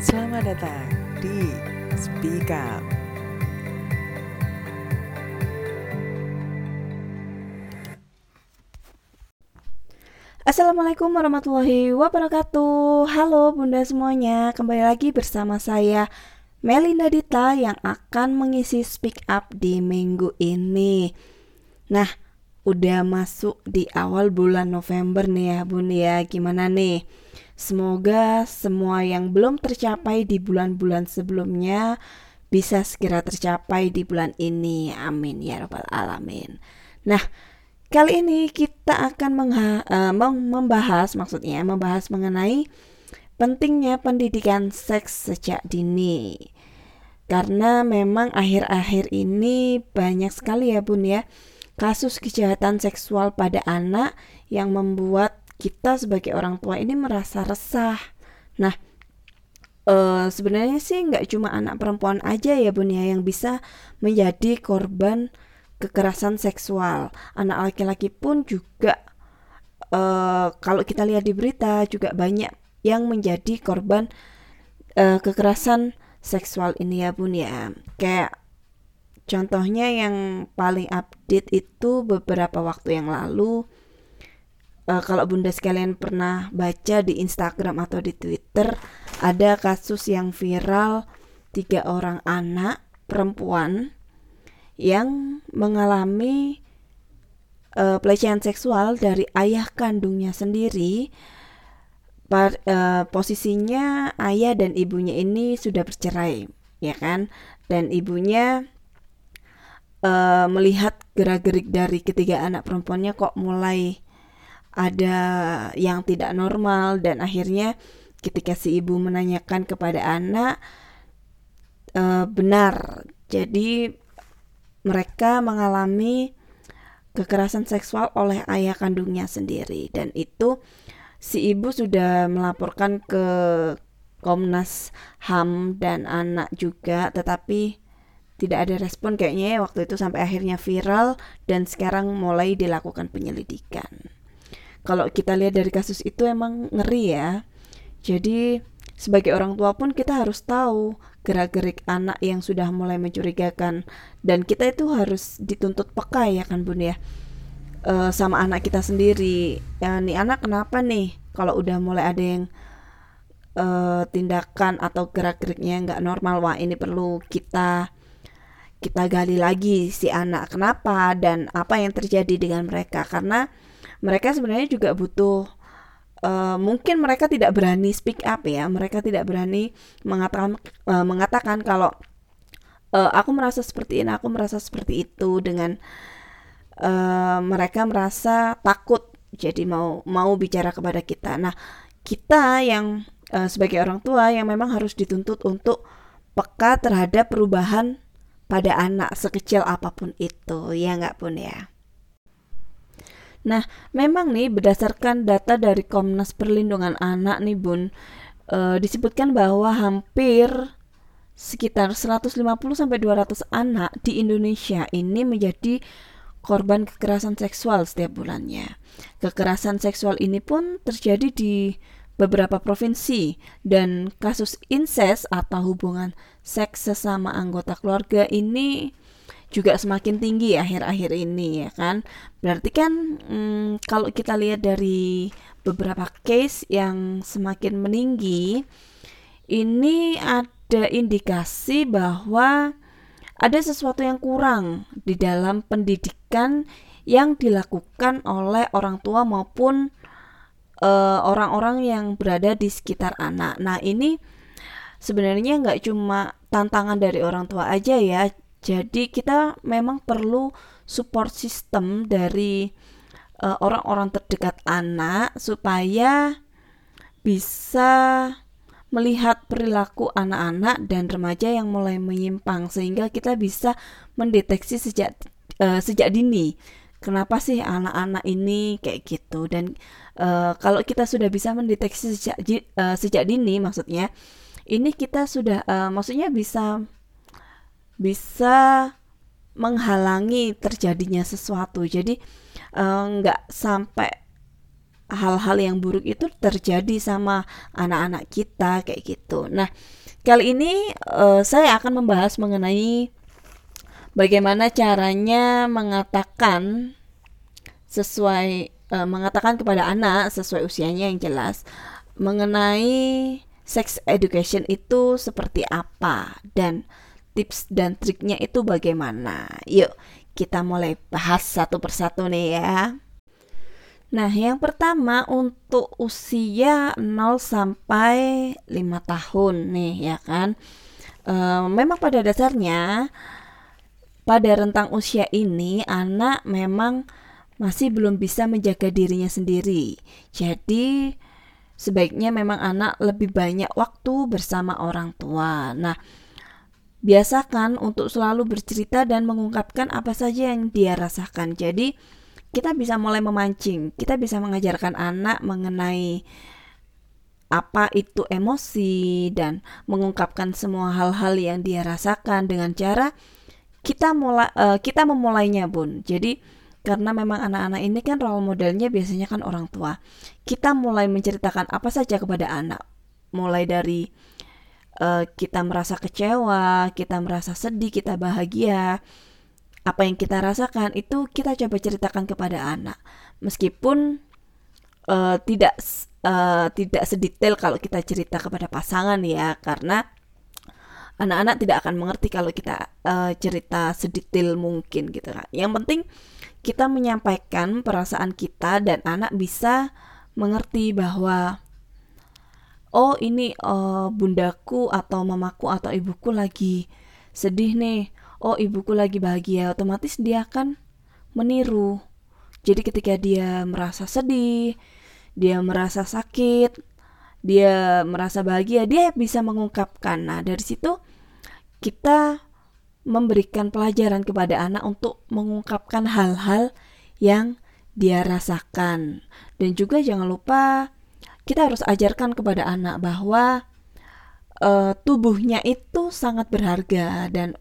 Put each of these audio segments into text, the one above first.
Selamat datang di Speak Up. Assalamualaikum warahmatullahi wabarakatuh. Halo bunda semuanya. Kembali lagi bersama saya Melinda Dita yang akan mengisi speak up di minggu ini. Nah udah masuk di awal bulan November nih ya bun ya. Gimana nih Semoga semua yang belum tercapai di bulan-bulan sebelumnya Bisa segera tercapai di bulan ini Amin ya rabbal alamin Nah Kali ini kita akan uh, membahas maksudnya membahas mengenai pentingnya pendidikan seks sejak dini. Karena memang akhir-akhir ini banyak sekali ya Bun ya kasus kejahatan seksual pada anak yang membuat kita sebagai orang tua ini merasa resah. Nah, uh, sebenarnya sih nggak cuma anak perempuan aja ya Bun ya yang bisa menjadi korban kekerasan seksual. Anak laki-laki pun juga uh, kalau kita lihat di berita juga banyak yang menjadi korban uh, kekerasan seksual ini ya Bun ya. Kayak contohnya yang paling update itu beberapa waktu yang lalu uh, kalau Bunda sekalian pernah baca di Instagram atau di Twitter ada kasus yang viral tiga orang anak perempuan yang mengalami uh, pelecehan seksual dari ayah kandungnya sendiri. Par, uh, posisinya ayah dan ibunya ini sudah bercerai, ya kan? Dan ibunya uh, melihat gerak-gerik dari ketiga anak perempuannya kok mulai ada yang tidak normal dan akhirnya ketika si ibu menanyakan kepada anak uh, benar. Jadi mereka mengalami kekerasan seksual oleh ayah kandungnya sendiri dan itu si ibu sudah melaporkan ke Komnas HAM dan anak juga tetapi tidak ada respon kayaknya ya waktu itu sampai akhirnya viral dan sekarang mulai dilakukan penyelidikan. Kalau kita lihat dari kasus itu emang ngeri ya. Jadi sebagai orang tua pun kita harus tahu gerak-gerik anak yang sudah mulai mencurigakan. Dan kita itu harus dituntut peka ya kan bun ya. E, sama anak kita sendiri. Ya nih anak kenapa nih? Kalau udah mulai ada yang e, tindakan atau gerak-geriknya nggak normal wah ini perlu kita kita gali lagi si anak. Kenapa? Dan apa yang terjadi dengan mereka? Karena mereka sebenarnya juga butuh uh, mungkin mereka tidak berani speak up ya mereka tidak berani mengatakan uh, mengatakan kalau uh, aku merasa seperti ini aku merasa seperti itu dengan uh, mereka merasa takut jadi mau mau bicara kepada kita. Nah kita yang uh, sebagai orang tua yang memang harus dituntut untuk peka terhadap perubahan pada anak sekecil apa pun itu ya nggak pun ya Nah, memang nih berdasarkan data dari Komnas Perlindungan Anak nih Bun, e, disebutkan bahwa hampir sekitar 150 sampai 200 anak di Indonesia ini menjadi korban kekerasan seksual setiap bulannya. Kekerasan seksual ini pun terjadi di beberapa provinsi dan kasus incest atau hubungan seks sesama anggota keluarga ini juga semakin tinggi akhir-akhir ini ya kan. Berarti kan hmm, kalau kita lihat dari beberapa case yang semakin meninggi ini ada indikasi bahwa ada sesuatu yang kurang di dalam pendidikan yang dilakukan oleh orang tua maupun eh, orang-orang uh, yang berada di sekitar anak. Nah ini sebenarnya nggak cuma tantangan dari orang tua aja ya, jadi kita memang perlu support system dari uh, orang-orang terdekat anak supaya bisa melihat perilaku anak-anak dan remaja yang mulai menyimpang sehingga kita bisa mendeteksi sejak uh, sejak dini. Kenapa sih anak-anak ini kayak gitu? Dan uh, kalau kita sudah bisa mendeteksi sejak uh, sejak dini maksudnya ini kita sudah uh, maksudnya bisa bisa menghalangi terjadinya sesuatu. Jadi eh, nggak uh, sampai hal-hal yang buruk itu terjadi sama anak-anak kita kayak gitu. Nah, kali ini uh, saya akan membahas mengenai bagaimana caranya mengatakan sesuai uh, mengatakan kepada anak sesuai usianya yang jelas mengenai sex education itu seperti apa dan tips dan triknya itu bagaimana. Yuk, kita mulai bahas satu persatu nih ya. Nah, yang pertama untuk usia 0 sampai 5 tahun nih ya kan. E, memang pada dasarnya pada rentang usia ini anak memang masih belum bisa menjaga dirinya sendiri. Jadi sebaiknya memang anak lebih banyak waktu bersama orang tua. Nah, biasakan untuk selalu bercerita dan mengungkapkan apa saja yang dia rasakan. Jadi, kita bisa mulai memancing, kita bisa mengajarkan anak mengenai apa itu emosi dan mengungkapkan semua hal-hal yang dia rasakan dengan cara kita mulai uh, kita memulainya bun. Jadi karena memang anak-anak ini kan role modelnya biasanya kan orang tua. Kita mulai menceritakan apa saja kepada anak. Mulai dari uh, kita merasa kecewa kita merasa sedih kita bahagia. Apa yang kita rasakan itu kita coba ceritakan kepada anak. Meskipun uh, tidak uh, tidak sedetail kalau kita cerita kepada pasangan ya karena anak-anak tidak akan mengerti kalau kita uh, cerita sedetail mungkin gitu kan. Yang penting kita menyampaikan perasaan kita dan anak bisa mengerti bahwa oh ini uh, bundaku atau mamaku atau ibuku lagi sedih nih. Oh ibuku lagi bahagia. Otomatis dia akan meniru. Jadi ketika dia merasa sedih dia merasa sakit dia merasa bahagia dia bisa mengungkapkan. Nah dari situ kita memberikan pelajaran kepada anak untuk mengungkapkan hal-hal yang dia rasakan. Dan juga jangan lupa kita harus ajarkan kepada anak bahwa uh, tubuhnya itu sangat berharga dan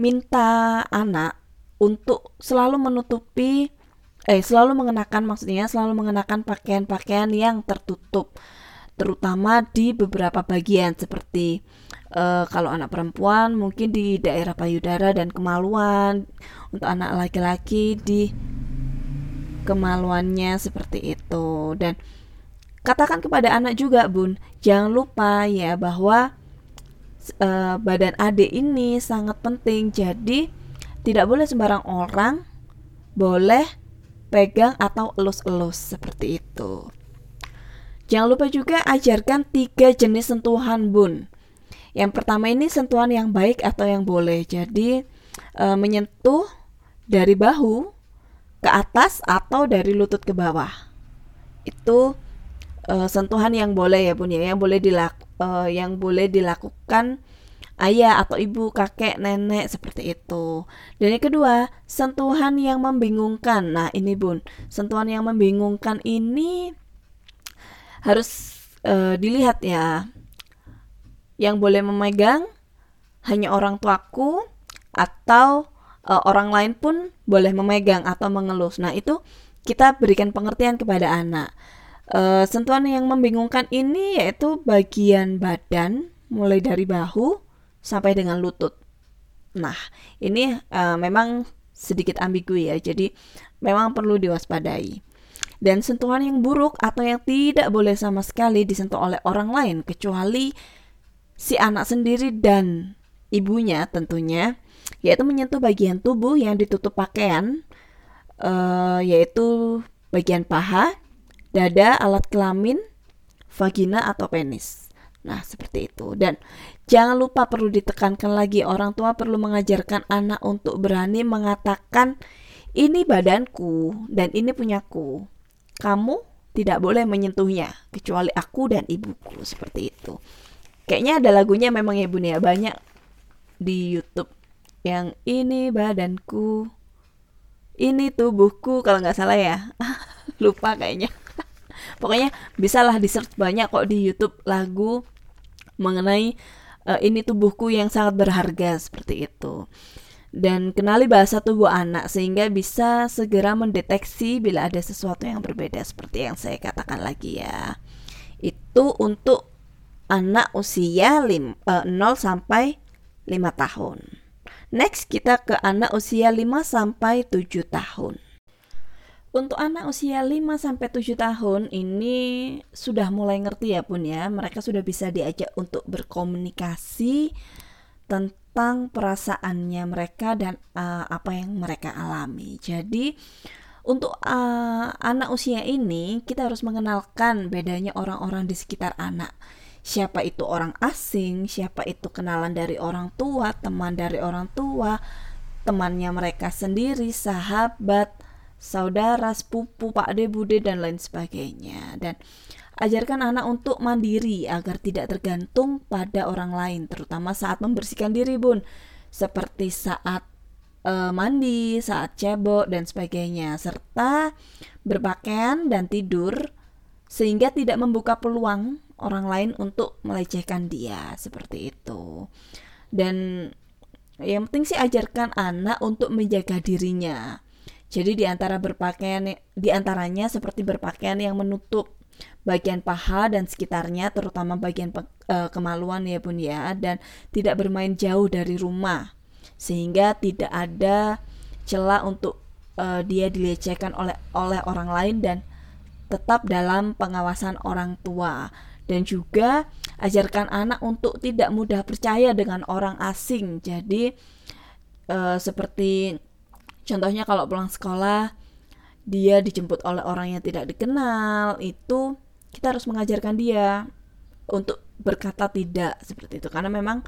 minta anak untuk selalu menutupi eh selalu mengenakan maksudnya selalu mengenakan pakaian-pakaian yang tertutup terutama di beberapa bagian seperti uh, kalau anak perempuan mungkin di daerah payudara dan kemaluan untuk anak laki-laki di kemaluannya seperti itu. Dan katakan kepada anak juga bun jangan lupa ya bahwa uh, badan adik ini sangat penting. Jadi tidak boleh sembarang orang boleh pegang atau elus-elus seperti itu. Jangan lupa juga ajarkan tiga jenis sentuhan bun. Yang pertama ini sentuhan yang baik atau yang boleh. Jadi e, menyentuh dari bahu ke atas atau dari lutut ke bawah. Itu e, sentuhan yang boleh ya bun ya, yang boleh dilakukan uh, yang boleh dilakukan ayah atau ibu, kakek, nenek seperti itu. Dan yang kedua, sentuhan yang membingungkan. Nah, ini Bun, sentuhan yang membingungkan ini harus uh, dilihat ya. Yang boleh memegang hanya orang tuaku atau uh, orang lain pun boleh memegang atau mengelus. Nah, itu kita berikan pengertian kepada anak. Uh, sentuhan yang membingungkan ini yaitu bagian badan mulai dari bahu sampai dengan lutut. Nah, ini uh, memang sedikit ambigu ya. Jadi memang perlu diwaspadai. Dan sentuhan yang buruk atau yang tidak boleh sama sekali disentuh oleh orang lain kecuali si anak sendiri dan ibunya tentunya yaitu menyentuh bagian tubuh yang ditutup pakaian uh, yaitu bagian paha, dada, alat kelamin, vagina atau penis. Nah, seperti itu. Dan jangan lupa perlu ditekankan lagi orang tua perlu mengajarkan anak untuk berani mengatakan ini badanku dan ini punyaku. Kamu tidak boleh menyentuhnya kecuali aku dan ibuku seperti itu. Kayaknya ada lagunya memang ya Bun ya banyak di YouTube yang ini badanku, ini tubuhku kalau nggak salah ya. Lupa kayaknya pokoknya bisalah di search banyak kok di YouTube lagu mengenai uh, ini tubuhku yang sangat berharga seperti itu dan kenali bahasa tubuh anak sehingga bisa segera mendeteksi bila ada sesuatu yang berbeda seperti yang saya katakan lagi ya. Itu untuk anak usia lim, uh, 0 sampai 5 tahun. Next kita ke anak usia 5 sampai 7 tahun. Untuk anak usia 5 sampai 7 tahun ini sudah mulai ngerti ya Pun ya. Mereka sudah bisa diajak untuk berkomunikasi tentang perasaannya mereka dan uh, apa yang mereka alami. Jadi untuk uh, anak usia ini kita harus mengenalkan bedanya orang-orang di sekitar anak. Siapa itu orang asing, siapa itu kenalan dari orang tua, teman dari orang tua, temannya mereka sendiri, sahabat, saudara, sepupu, pak de, bude dan lain sebagainya. Dan ajarkan anak untuk mandiri agar tidak tergantung pada orang lain, terutama saat membersihkan diri, Bun. Seperti saat uh, mandi, saat cebok dan sebagainya, serta berpakaian dan tidur sehingga tidak membuka peluang orang lain untuk melecehkan dia seperti itu. Dan yang penting sih ajarkan anak untuk menjaga dirinya jadi di antara berpakaian di antaranya seperti berpakaian yang menutup bagian paha dan sekitarnya terutama bagian pe, e, kemaluan ya Bun ya dan tidak bermain jauh dari rumah sehingga tidak ada celah untuk e, dia dilecehkan oleh oleh orang lain dan tetap dalam pengawasan orang tua dan juga ajarkan anak untuk tidak mudah percaya dengan orang asing. Jadi e, seperti Contohnya kalau pulang sekolah dia dijemput oleh orang yang tidak dikenal, itu kita harus mengajarkan dia untuk berkata tidak seperti itu karena memang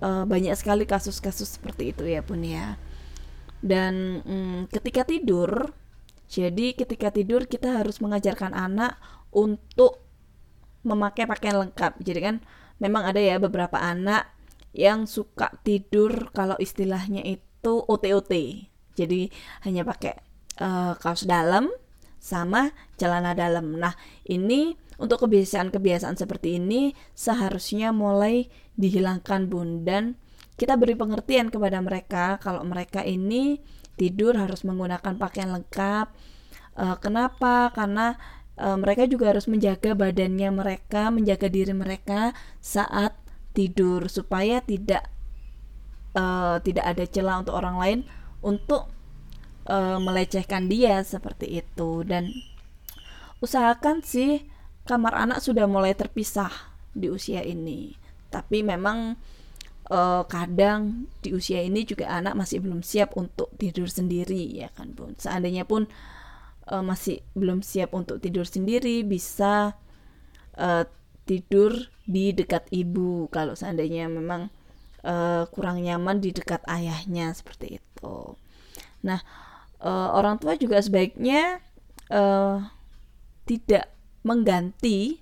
e, banyak sekali kasus-kasus seperti itu ya pun ya. Dan mm, ketika tidur, jadi ketika tidur kita harus mengajarkan anak untuk memakai pakaian lengkap. Jadi kan memang ada ya beberapa anak yang suka tidur kalau istilahnya itu OT-OT jadi hanya pakai uh, kaos dalam sama celana dalam. Nah, ini untuk kebiasaan-kebiasaan seperti ini seharusnya mulai dihilangkan Bun dan kita beri pengertian kepada mereka kalau mereka ini tidur harus menggunakan pakaian lengkap. Uh, kenapa? Karena uh, mereka juga harus menjaga badannya mereka, menjaga diri mereka saat tidur supaya tidak uh, tidak ada celah untuk orang lain untuk uh, melecehkan dia seperti itu. Dan usahakan sih kamar anak sudah mulai terpisah di usia ini. Tapi memang uh, kadang di usia ini juga anak masih belum siap untuk tidur sendiri ya kan pun seandainya pun uh, masih belum siap untuk tidur sendiri bisa uh, tidur di dekat ibu. Kalau seandainya memang uh, kurang nyaman di dekat ayahnya seperti itu. Nah, uh, orang tua juga sebaiknya uh, tidak mengganti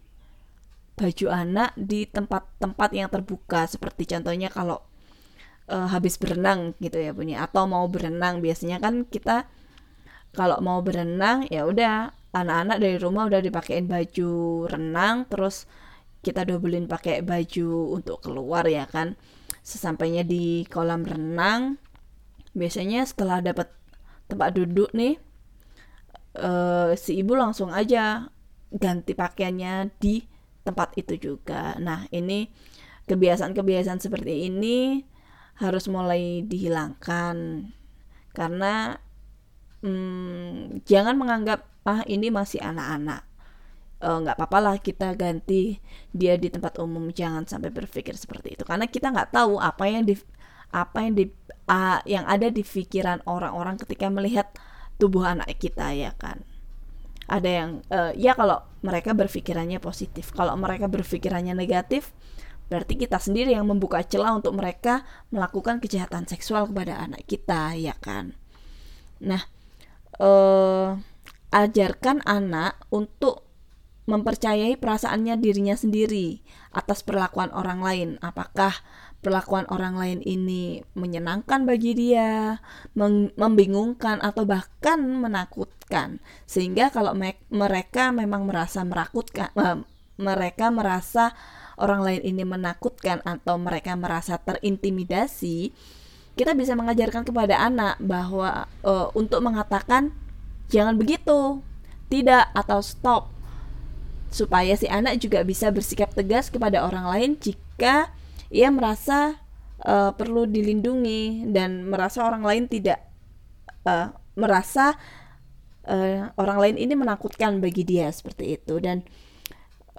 baju anak di tempat-tempat yang terbuka. Seperti contohnya kalau uh, habis berenang gitu ya punya atau mau berenang. Biasanya kan kita kalau mau berenang ya udah anak-anak dari rumah udah dipakein baju renang terus kita dobelin pakai baju untuk keluar ya kan sesampainya di kolam renang biasanya setelah dapat tempat duduk nih uh, si ibu langsung aja ganti pakaiannya di tempat itu juga. Nah, ini kebiasaan-kebiasaan seperti ini harus mulai dihilangkan karena hmm, jangan menganggap ah ini masih anak-anak nggak -anak. apa-apa lah kita ganti dia di tempat umum jangan sampai berpikir seperti itu. Karena kita nggak tahu apa yang di apa yang di uh, yang ada di pikiran orang-orang ketika melihat tubuh anak kita ya kan? Ada yang uh, ya kalau mereka berpikirannya positif. Kalau mereka berpikirannya negatif berarti kita sendiri yang membuka celah untuk mereka melakukan kejahatan seksual kepada anak kita ya kan? Nah uh, ajarkan anak untuk mempercayai perasaannya dirinya sendiri atas perlakuan orang lain apakah perlakuan orang lain ini menyenangkan bagi dia, membingungkan atau bahkan menakutkan. Sehingga kalau me mereka memang merasa merakutkan uh, mereka merasa orang lain ini menakutkan atau mereka merasa terintimidasi, kita bisa mengajarkan kepada anak bahwa uh, untuk mengatakan jangan begitu, tidak atau stop supaya si anak juga bisa bersikap tegas kepada orang lain jika ia merasa uh, perlu dilindungi dan merasa orang lain tidak uh, merasa uh, orang lain ini menakutkan bagi dia seperti itu. Dan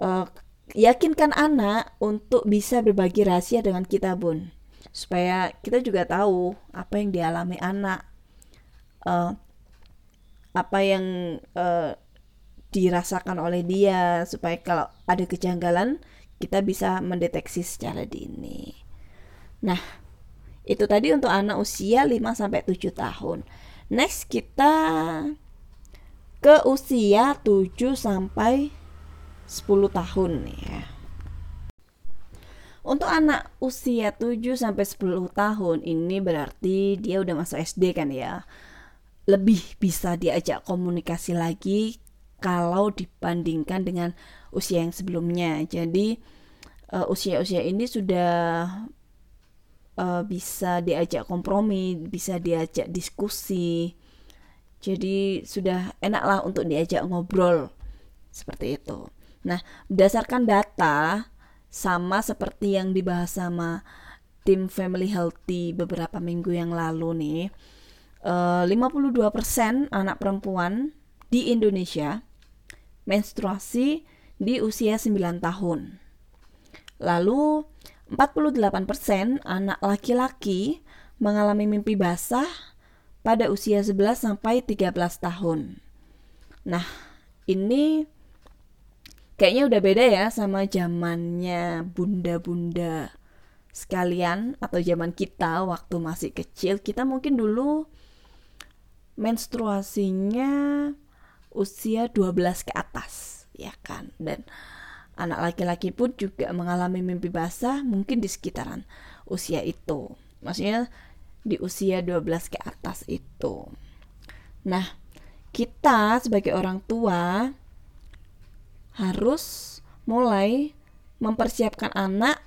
uh, yakinkan anak untuk bisa berbagi rahasia dengan kita bun. Supaya kita juga tahu apa yang dialami anak uh, apa yang dirasakan oleh dia supaya kalau ada kejanggalan kita bisa mendeteksi secara dini. Nah, itu tadi untuk anak usia 5 sampai 7 tahun. Next kita ke usia 7 sampai 10 tahun ya. Untuk anak usia 7 sampai 10 tahun ini berarti dia udah masuk SD kan ya. Lebih bisa diajak komunikasi lagi kalau dibandingkan dengan usia yang sebelumnya. Jadi uh, usia-usia ini sudah uh, bisa diajak kompromi, bisa diajak diskusi. Jadi sudah enak lah untuk diajak ngobrol seperti itu. Nah, berdasarkan data sama seperti yang dibahas sama tim Family Healthy beberapa minggu yang lalu nih, uh, 52% anak perempuan di Indonesia menstruasi di usia 9 tahun. Lalu 48% anak laki-laki mengalami mimpi basah pada usia 11 sampai 13 tahun. Nah, ini kayaknya udah beda ya sama zamannya bunda-bunda sekalian atau zaman kita waktu masih kecil. Kita mungkin dulu menstruasinya usia 12 ke atas ya kan? Dan anak laki-laki pun juga mengalami mimpi basah mungkin di sekitaran usia itu. Maksudnya di usia 12 ke atas itu. Nah kita sebagai orang tua harus mulai mempersiapkan anak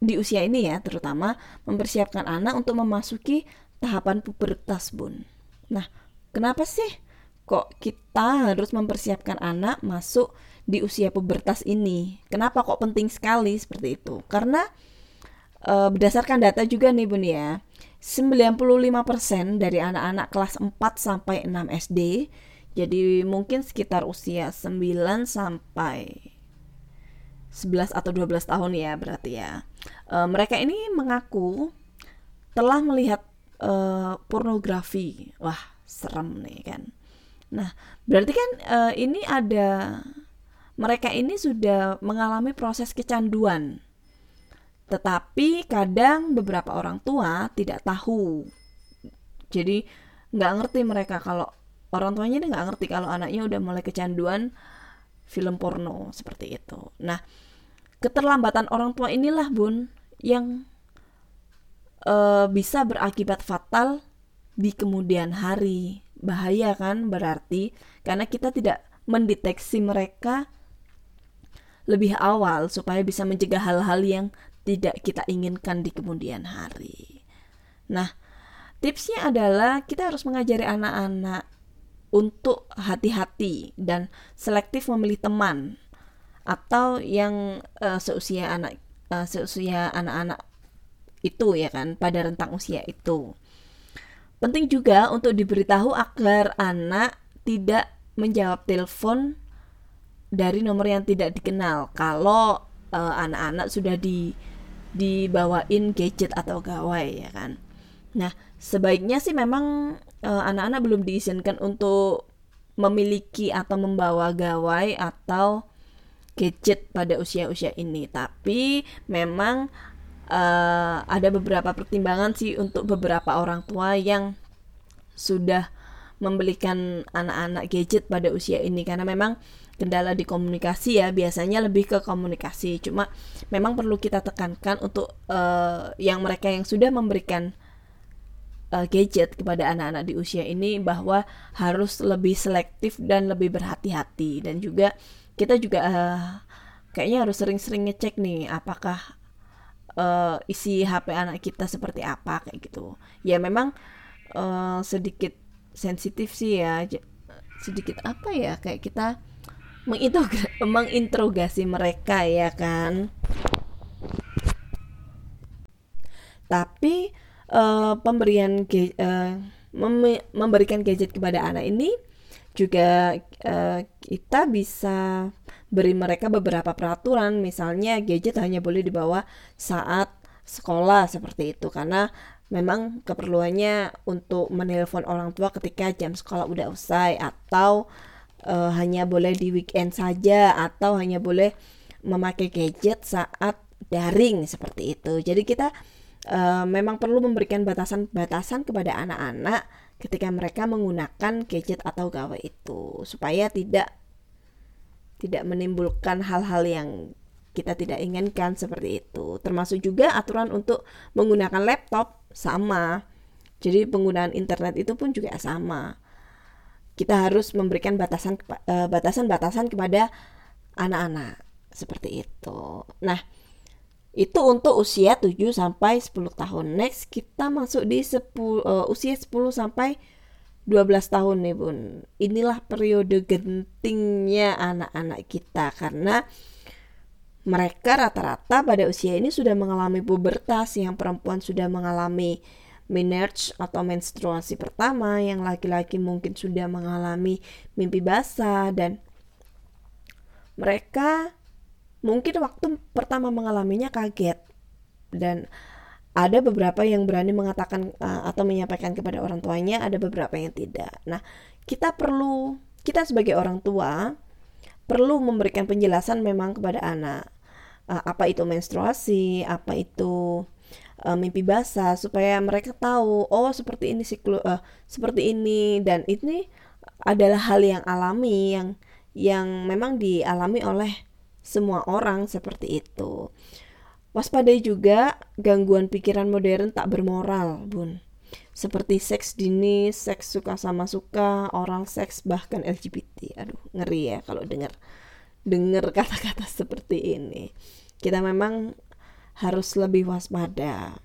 di usia ini ya terutama mempersiapkan anak untuk memasuki tahapan pubertas bun. Nah kenapa sih kok kita harus mempersiapkan anak masuk di usia pubertas ini. Kenapa kok penting sekali seperti itu? Karena e, berdasarkan data juga nih Bun ya, 95% dari anak-anak kelas 4 sampai 6 SD, jadi mungkin sekitar usia 9 sampai 11 atau 12 tahun ya berarti ya. E, mereka ini mengaku telah melihat e, pornografi. Wah, serem nih kan Nah, berarti kan uh, ini ada mereka ini sudah mengalami proses kecanduan. Tetapi kadang beberapa orang tua tidak tahu. Jadi nggak ngerti mereka kalau orang tuanya nggak ngerti kalau anaknya udah mulai kecanduan film porno seperti itu. Nah, keterlambatan orang tua inilah bun yang uh, bisa berakibat fatal di kemudian hari bahaya kan berarti karena kita tidak mendeteksi mereka lebih awal supaya bisa mencegah hal-hal yang tidak kita inginkan di kemudian hari. Nah, tipsnya adalah kita harus mengajari anak-anak untuk hati-hati dan selektif memilih teman atau yang uh, seusia anak uh, seusia anak-anak itu ya kan pada rentang usia itu. Penting juga untuk diberitahu agar anak tidak menjawab telepon dari nomor yang tidak dikenal. Kalau uh, anak-anak sudah di dibawain gadget atau gawai ya kan. Nah, sebaiknya sih memang uh, anak-anak belum diizinkan untuk memiliki atau membawa gawai atau gadget pada usia-usia ini. Tapi memang uh, ada beberapa pertimbangan sih untuk beberapa orang tua yang sudah membelikan anak-anak gadget pada usia ini. Karena memang kendala di komunikasi ya biasanya lebih ke komunikasi. Cuma memang perlu kita tekankan untuk uh, yang mereka yang sudah memberikan uh, gadget kepada anak-anak di usia ini bahwa harus lebih selektif dan lebih berhati-hati. Dan juga kita juga uh, kayaknya harus sering-sering ngecek nih apakah uh, isi HP anak kita seperti apa kayak gitu. Ya memang uh, sedikit sensitif sih ya. Sedikit apa ya kayak kita menginterogasi mereka ya kan. Tapi uh, pemberian uh, mem memberikan gadget kepada anak ini juga uh, kita bisa beri mereka beberapa peraturan misalnya gadget hanya boleh dibawa saat sekolah seperti itu karena memang keperluannya untuk menelpon orang tua ketika jam sekolah udah usai atau uh, hanya boleh di weekend saja atau hanya boleh memakai gadget saat daring seperti itu. Jadi kita uh, memang perlu memberikan batasan-batasan kepada anak-anak ketika mereka menggunakan gadget atau gawai itu supaya tidak tidak menimbulkan hal-hal yang kita tidak inginkan seperti itu. Termasuk juga aturan untuk menggunakan laptop sama. Jadi penggunaan internet itu pun juga sama. Kita harus memberikan batasan eh, batasan-batasan kepada anak-anak seperti itu. Nah, itu untuk usia 7 sampai 10 tahun. Next kita masuk di 10 uh, eh, usia 10 sampai 12 tahun nih bun inilah periode gentingnya anak-anak kita karena mereka rata-rata pada usia ini sudah mengalami pubertas yang perempuan sudah mengalami menarche atau menstruasi pertama yang laki-laki mungkin sudah mengalami mimpi basah dan mereka mungkin waktu pertama mengalaminya kaget. Dan ada beberapa yang berani mengatakan uh, atau menyampaikan kepada orang tuanya, ada beberapa yang tidak. Nah, kita perlu kita sebagai orang tua perlu memberikan penjelasan memang kepada anak. Uh, apa itu menstruasi, apa itu uh, mimpi basah supaya mereka tahu oh seperti ini siklu uh, seperti ini. Dan ini adalah hal yang alami yang yang memang dialami oleh semua orang seperti itu. Waspadai juga gangguan pikiran modern tak bermoral, Bun. Seperti seks dini, seks suka sama suka, oral seks, bahkan LGBT. Aduh, ngeri ya kalau dengar dengar kata-kata seperti ini. Kita memang harus lebih waspada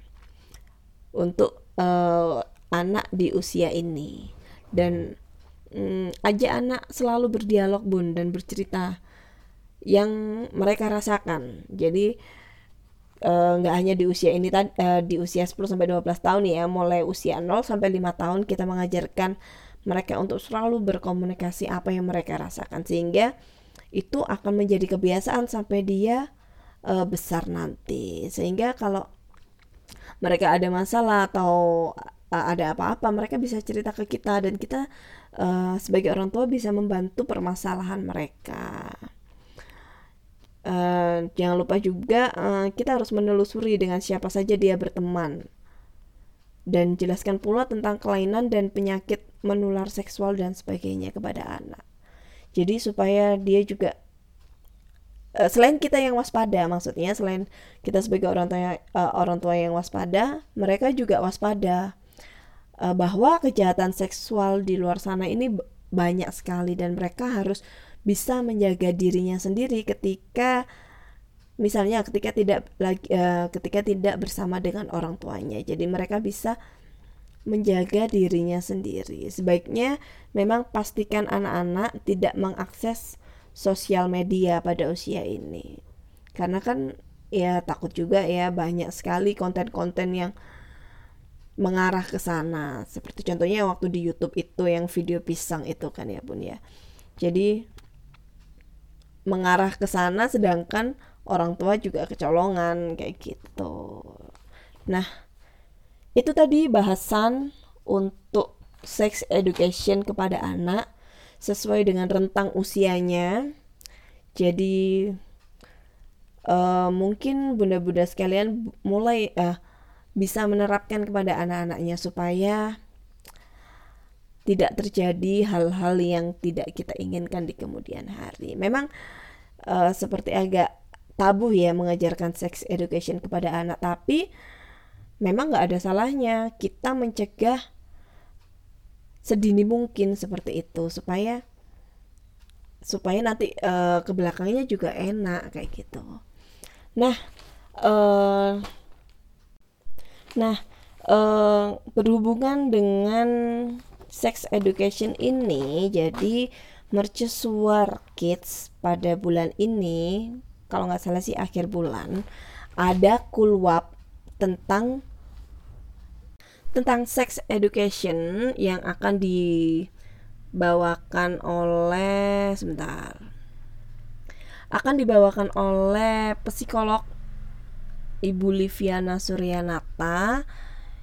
untuk uh, anak di usia ini dan um, ajak anak selalu berdialog bun dan bercerita yang mereka rasakan. Jadi Eh, nggak uh, hanya di usia ini uh, di usia 10 sampai 12 tahun ya, mulai usia 0 sampai 5 tahun kita mengajarkan mereka untuk selalu berkomunikasi apa yang mereka rasakan sehingga itu akan menjadi kebiasaan sampai dia uh, besar nanti. Sehingga kalau mereka ada masalah atau ada apa-apa, mereka bisa cerita ke kita dan kita uh, sebagai orang tua bisa membantu permasalahan mereka. Uh, jangan lupa juga uh, kita harus menelusuri dengan siapa saja dia berteman dan jelaskan pula tentang kelainan dan penyakit menular seksual dan sebagainya kepada anak. Jadi supaya dia juga uh, selain kita yang waspada maksudnya selain kita sebagai orang tua uh, orang tua yang waspada, mereka juga waspada uh, bahwa kejahatan seksual di luar sana ini banyak sekali dan mereka harus bisa menjaga dirinya sendiri ketika misalnya ketika tidak lagi uh, ketika tidak bersama dengan orang tuanya. Jadi mereka bisa menjaga dirinya sendiri. Sebaiknya memang pastikan anak-anak tidak mengakses sosial media pada usia ini. Karena kan ya takut juga ya banyak sekali konten-konten yang mengarah ke sana. Seperti contohnya waktu di YouTube itu yang video pisang itu kan ya Bun ya. Jadi mengarah ke sana sedangkan orang tua juga kecolongan kayak gitu. Nah, itu tadi bahasan untuk sex education kepada anak sesuai dengan rentang usianya. Jadi uh, mungkin bunda-bunda sekalian mulai uh, bisa menerapkan kepada anak-anaknya supaya tidak terjadi hal-hal yang tidak kita inginkan di kemudian hari. Memang uh, seperti agak tabu ya mengajarkan sex education kepada anak, tapi memang nggak ada salahnya kita mencegah sedini mungkin seperti itu supaya supaya nanti uh, ke belakangnya juga enak kayak gitu. Nah, uh, nah uh, berhubungan dengan sex education ini jadi mercusuar kids pada bulan ini kalau nggak salah sih akhir bulan ada kulwap tentang tentang sex education yang akan dibawakan oleh sebentar akan dibawakan oleh psikolog Ibu Liviana Suryanata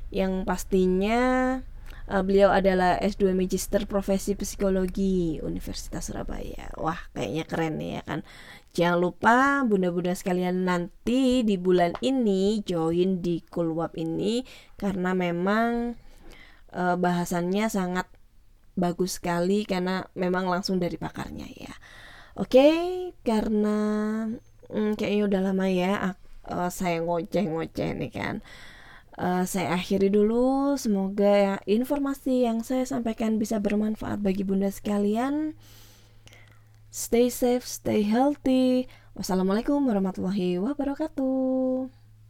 yang pastinya uh, beliau adalah S2 Magister Profesi Psikologi Universitas Surabaya. Wah, kayaknya keren nih ya kan. Jangan lupa bunda-bunda sekalian nanti di bulan ini join di Kulwap ini karena memang uh, bahasannya sangat bagus sekali karena memang langsung dari pakarnya ya. Oke, okay, karena hmm, kayaknya udah lama ya uh, saya ngoceh-ngoceh nih kan uh, saya akhiri dulu. Semoga ya, informasi yang saya sampaikan bisa bermanfaat bagi bunda sekalian. Stay safe, stay healthy. Wassalamualaikum warahmatullahi wabarakatuh.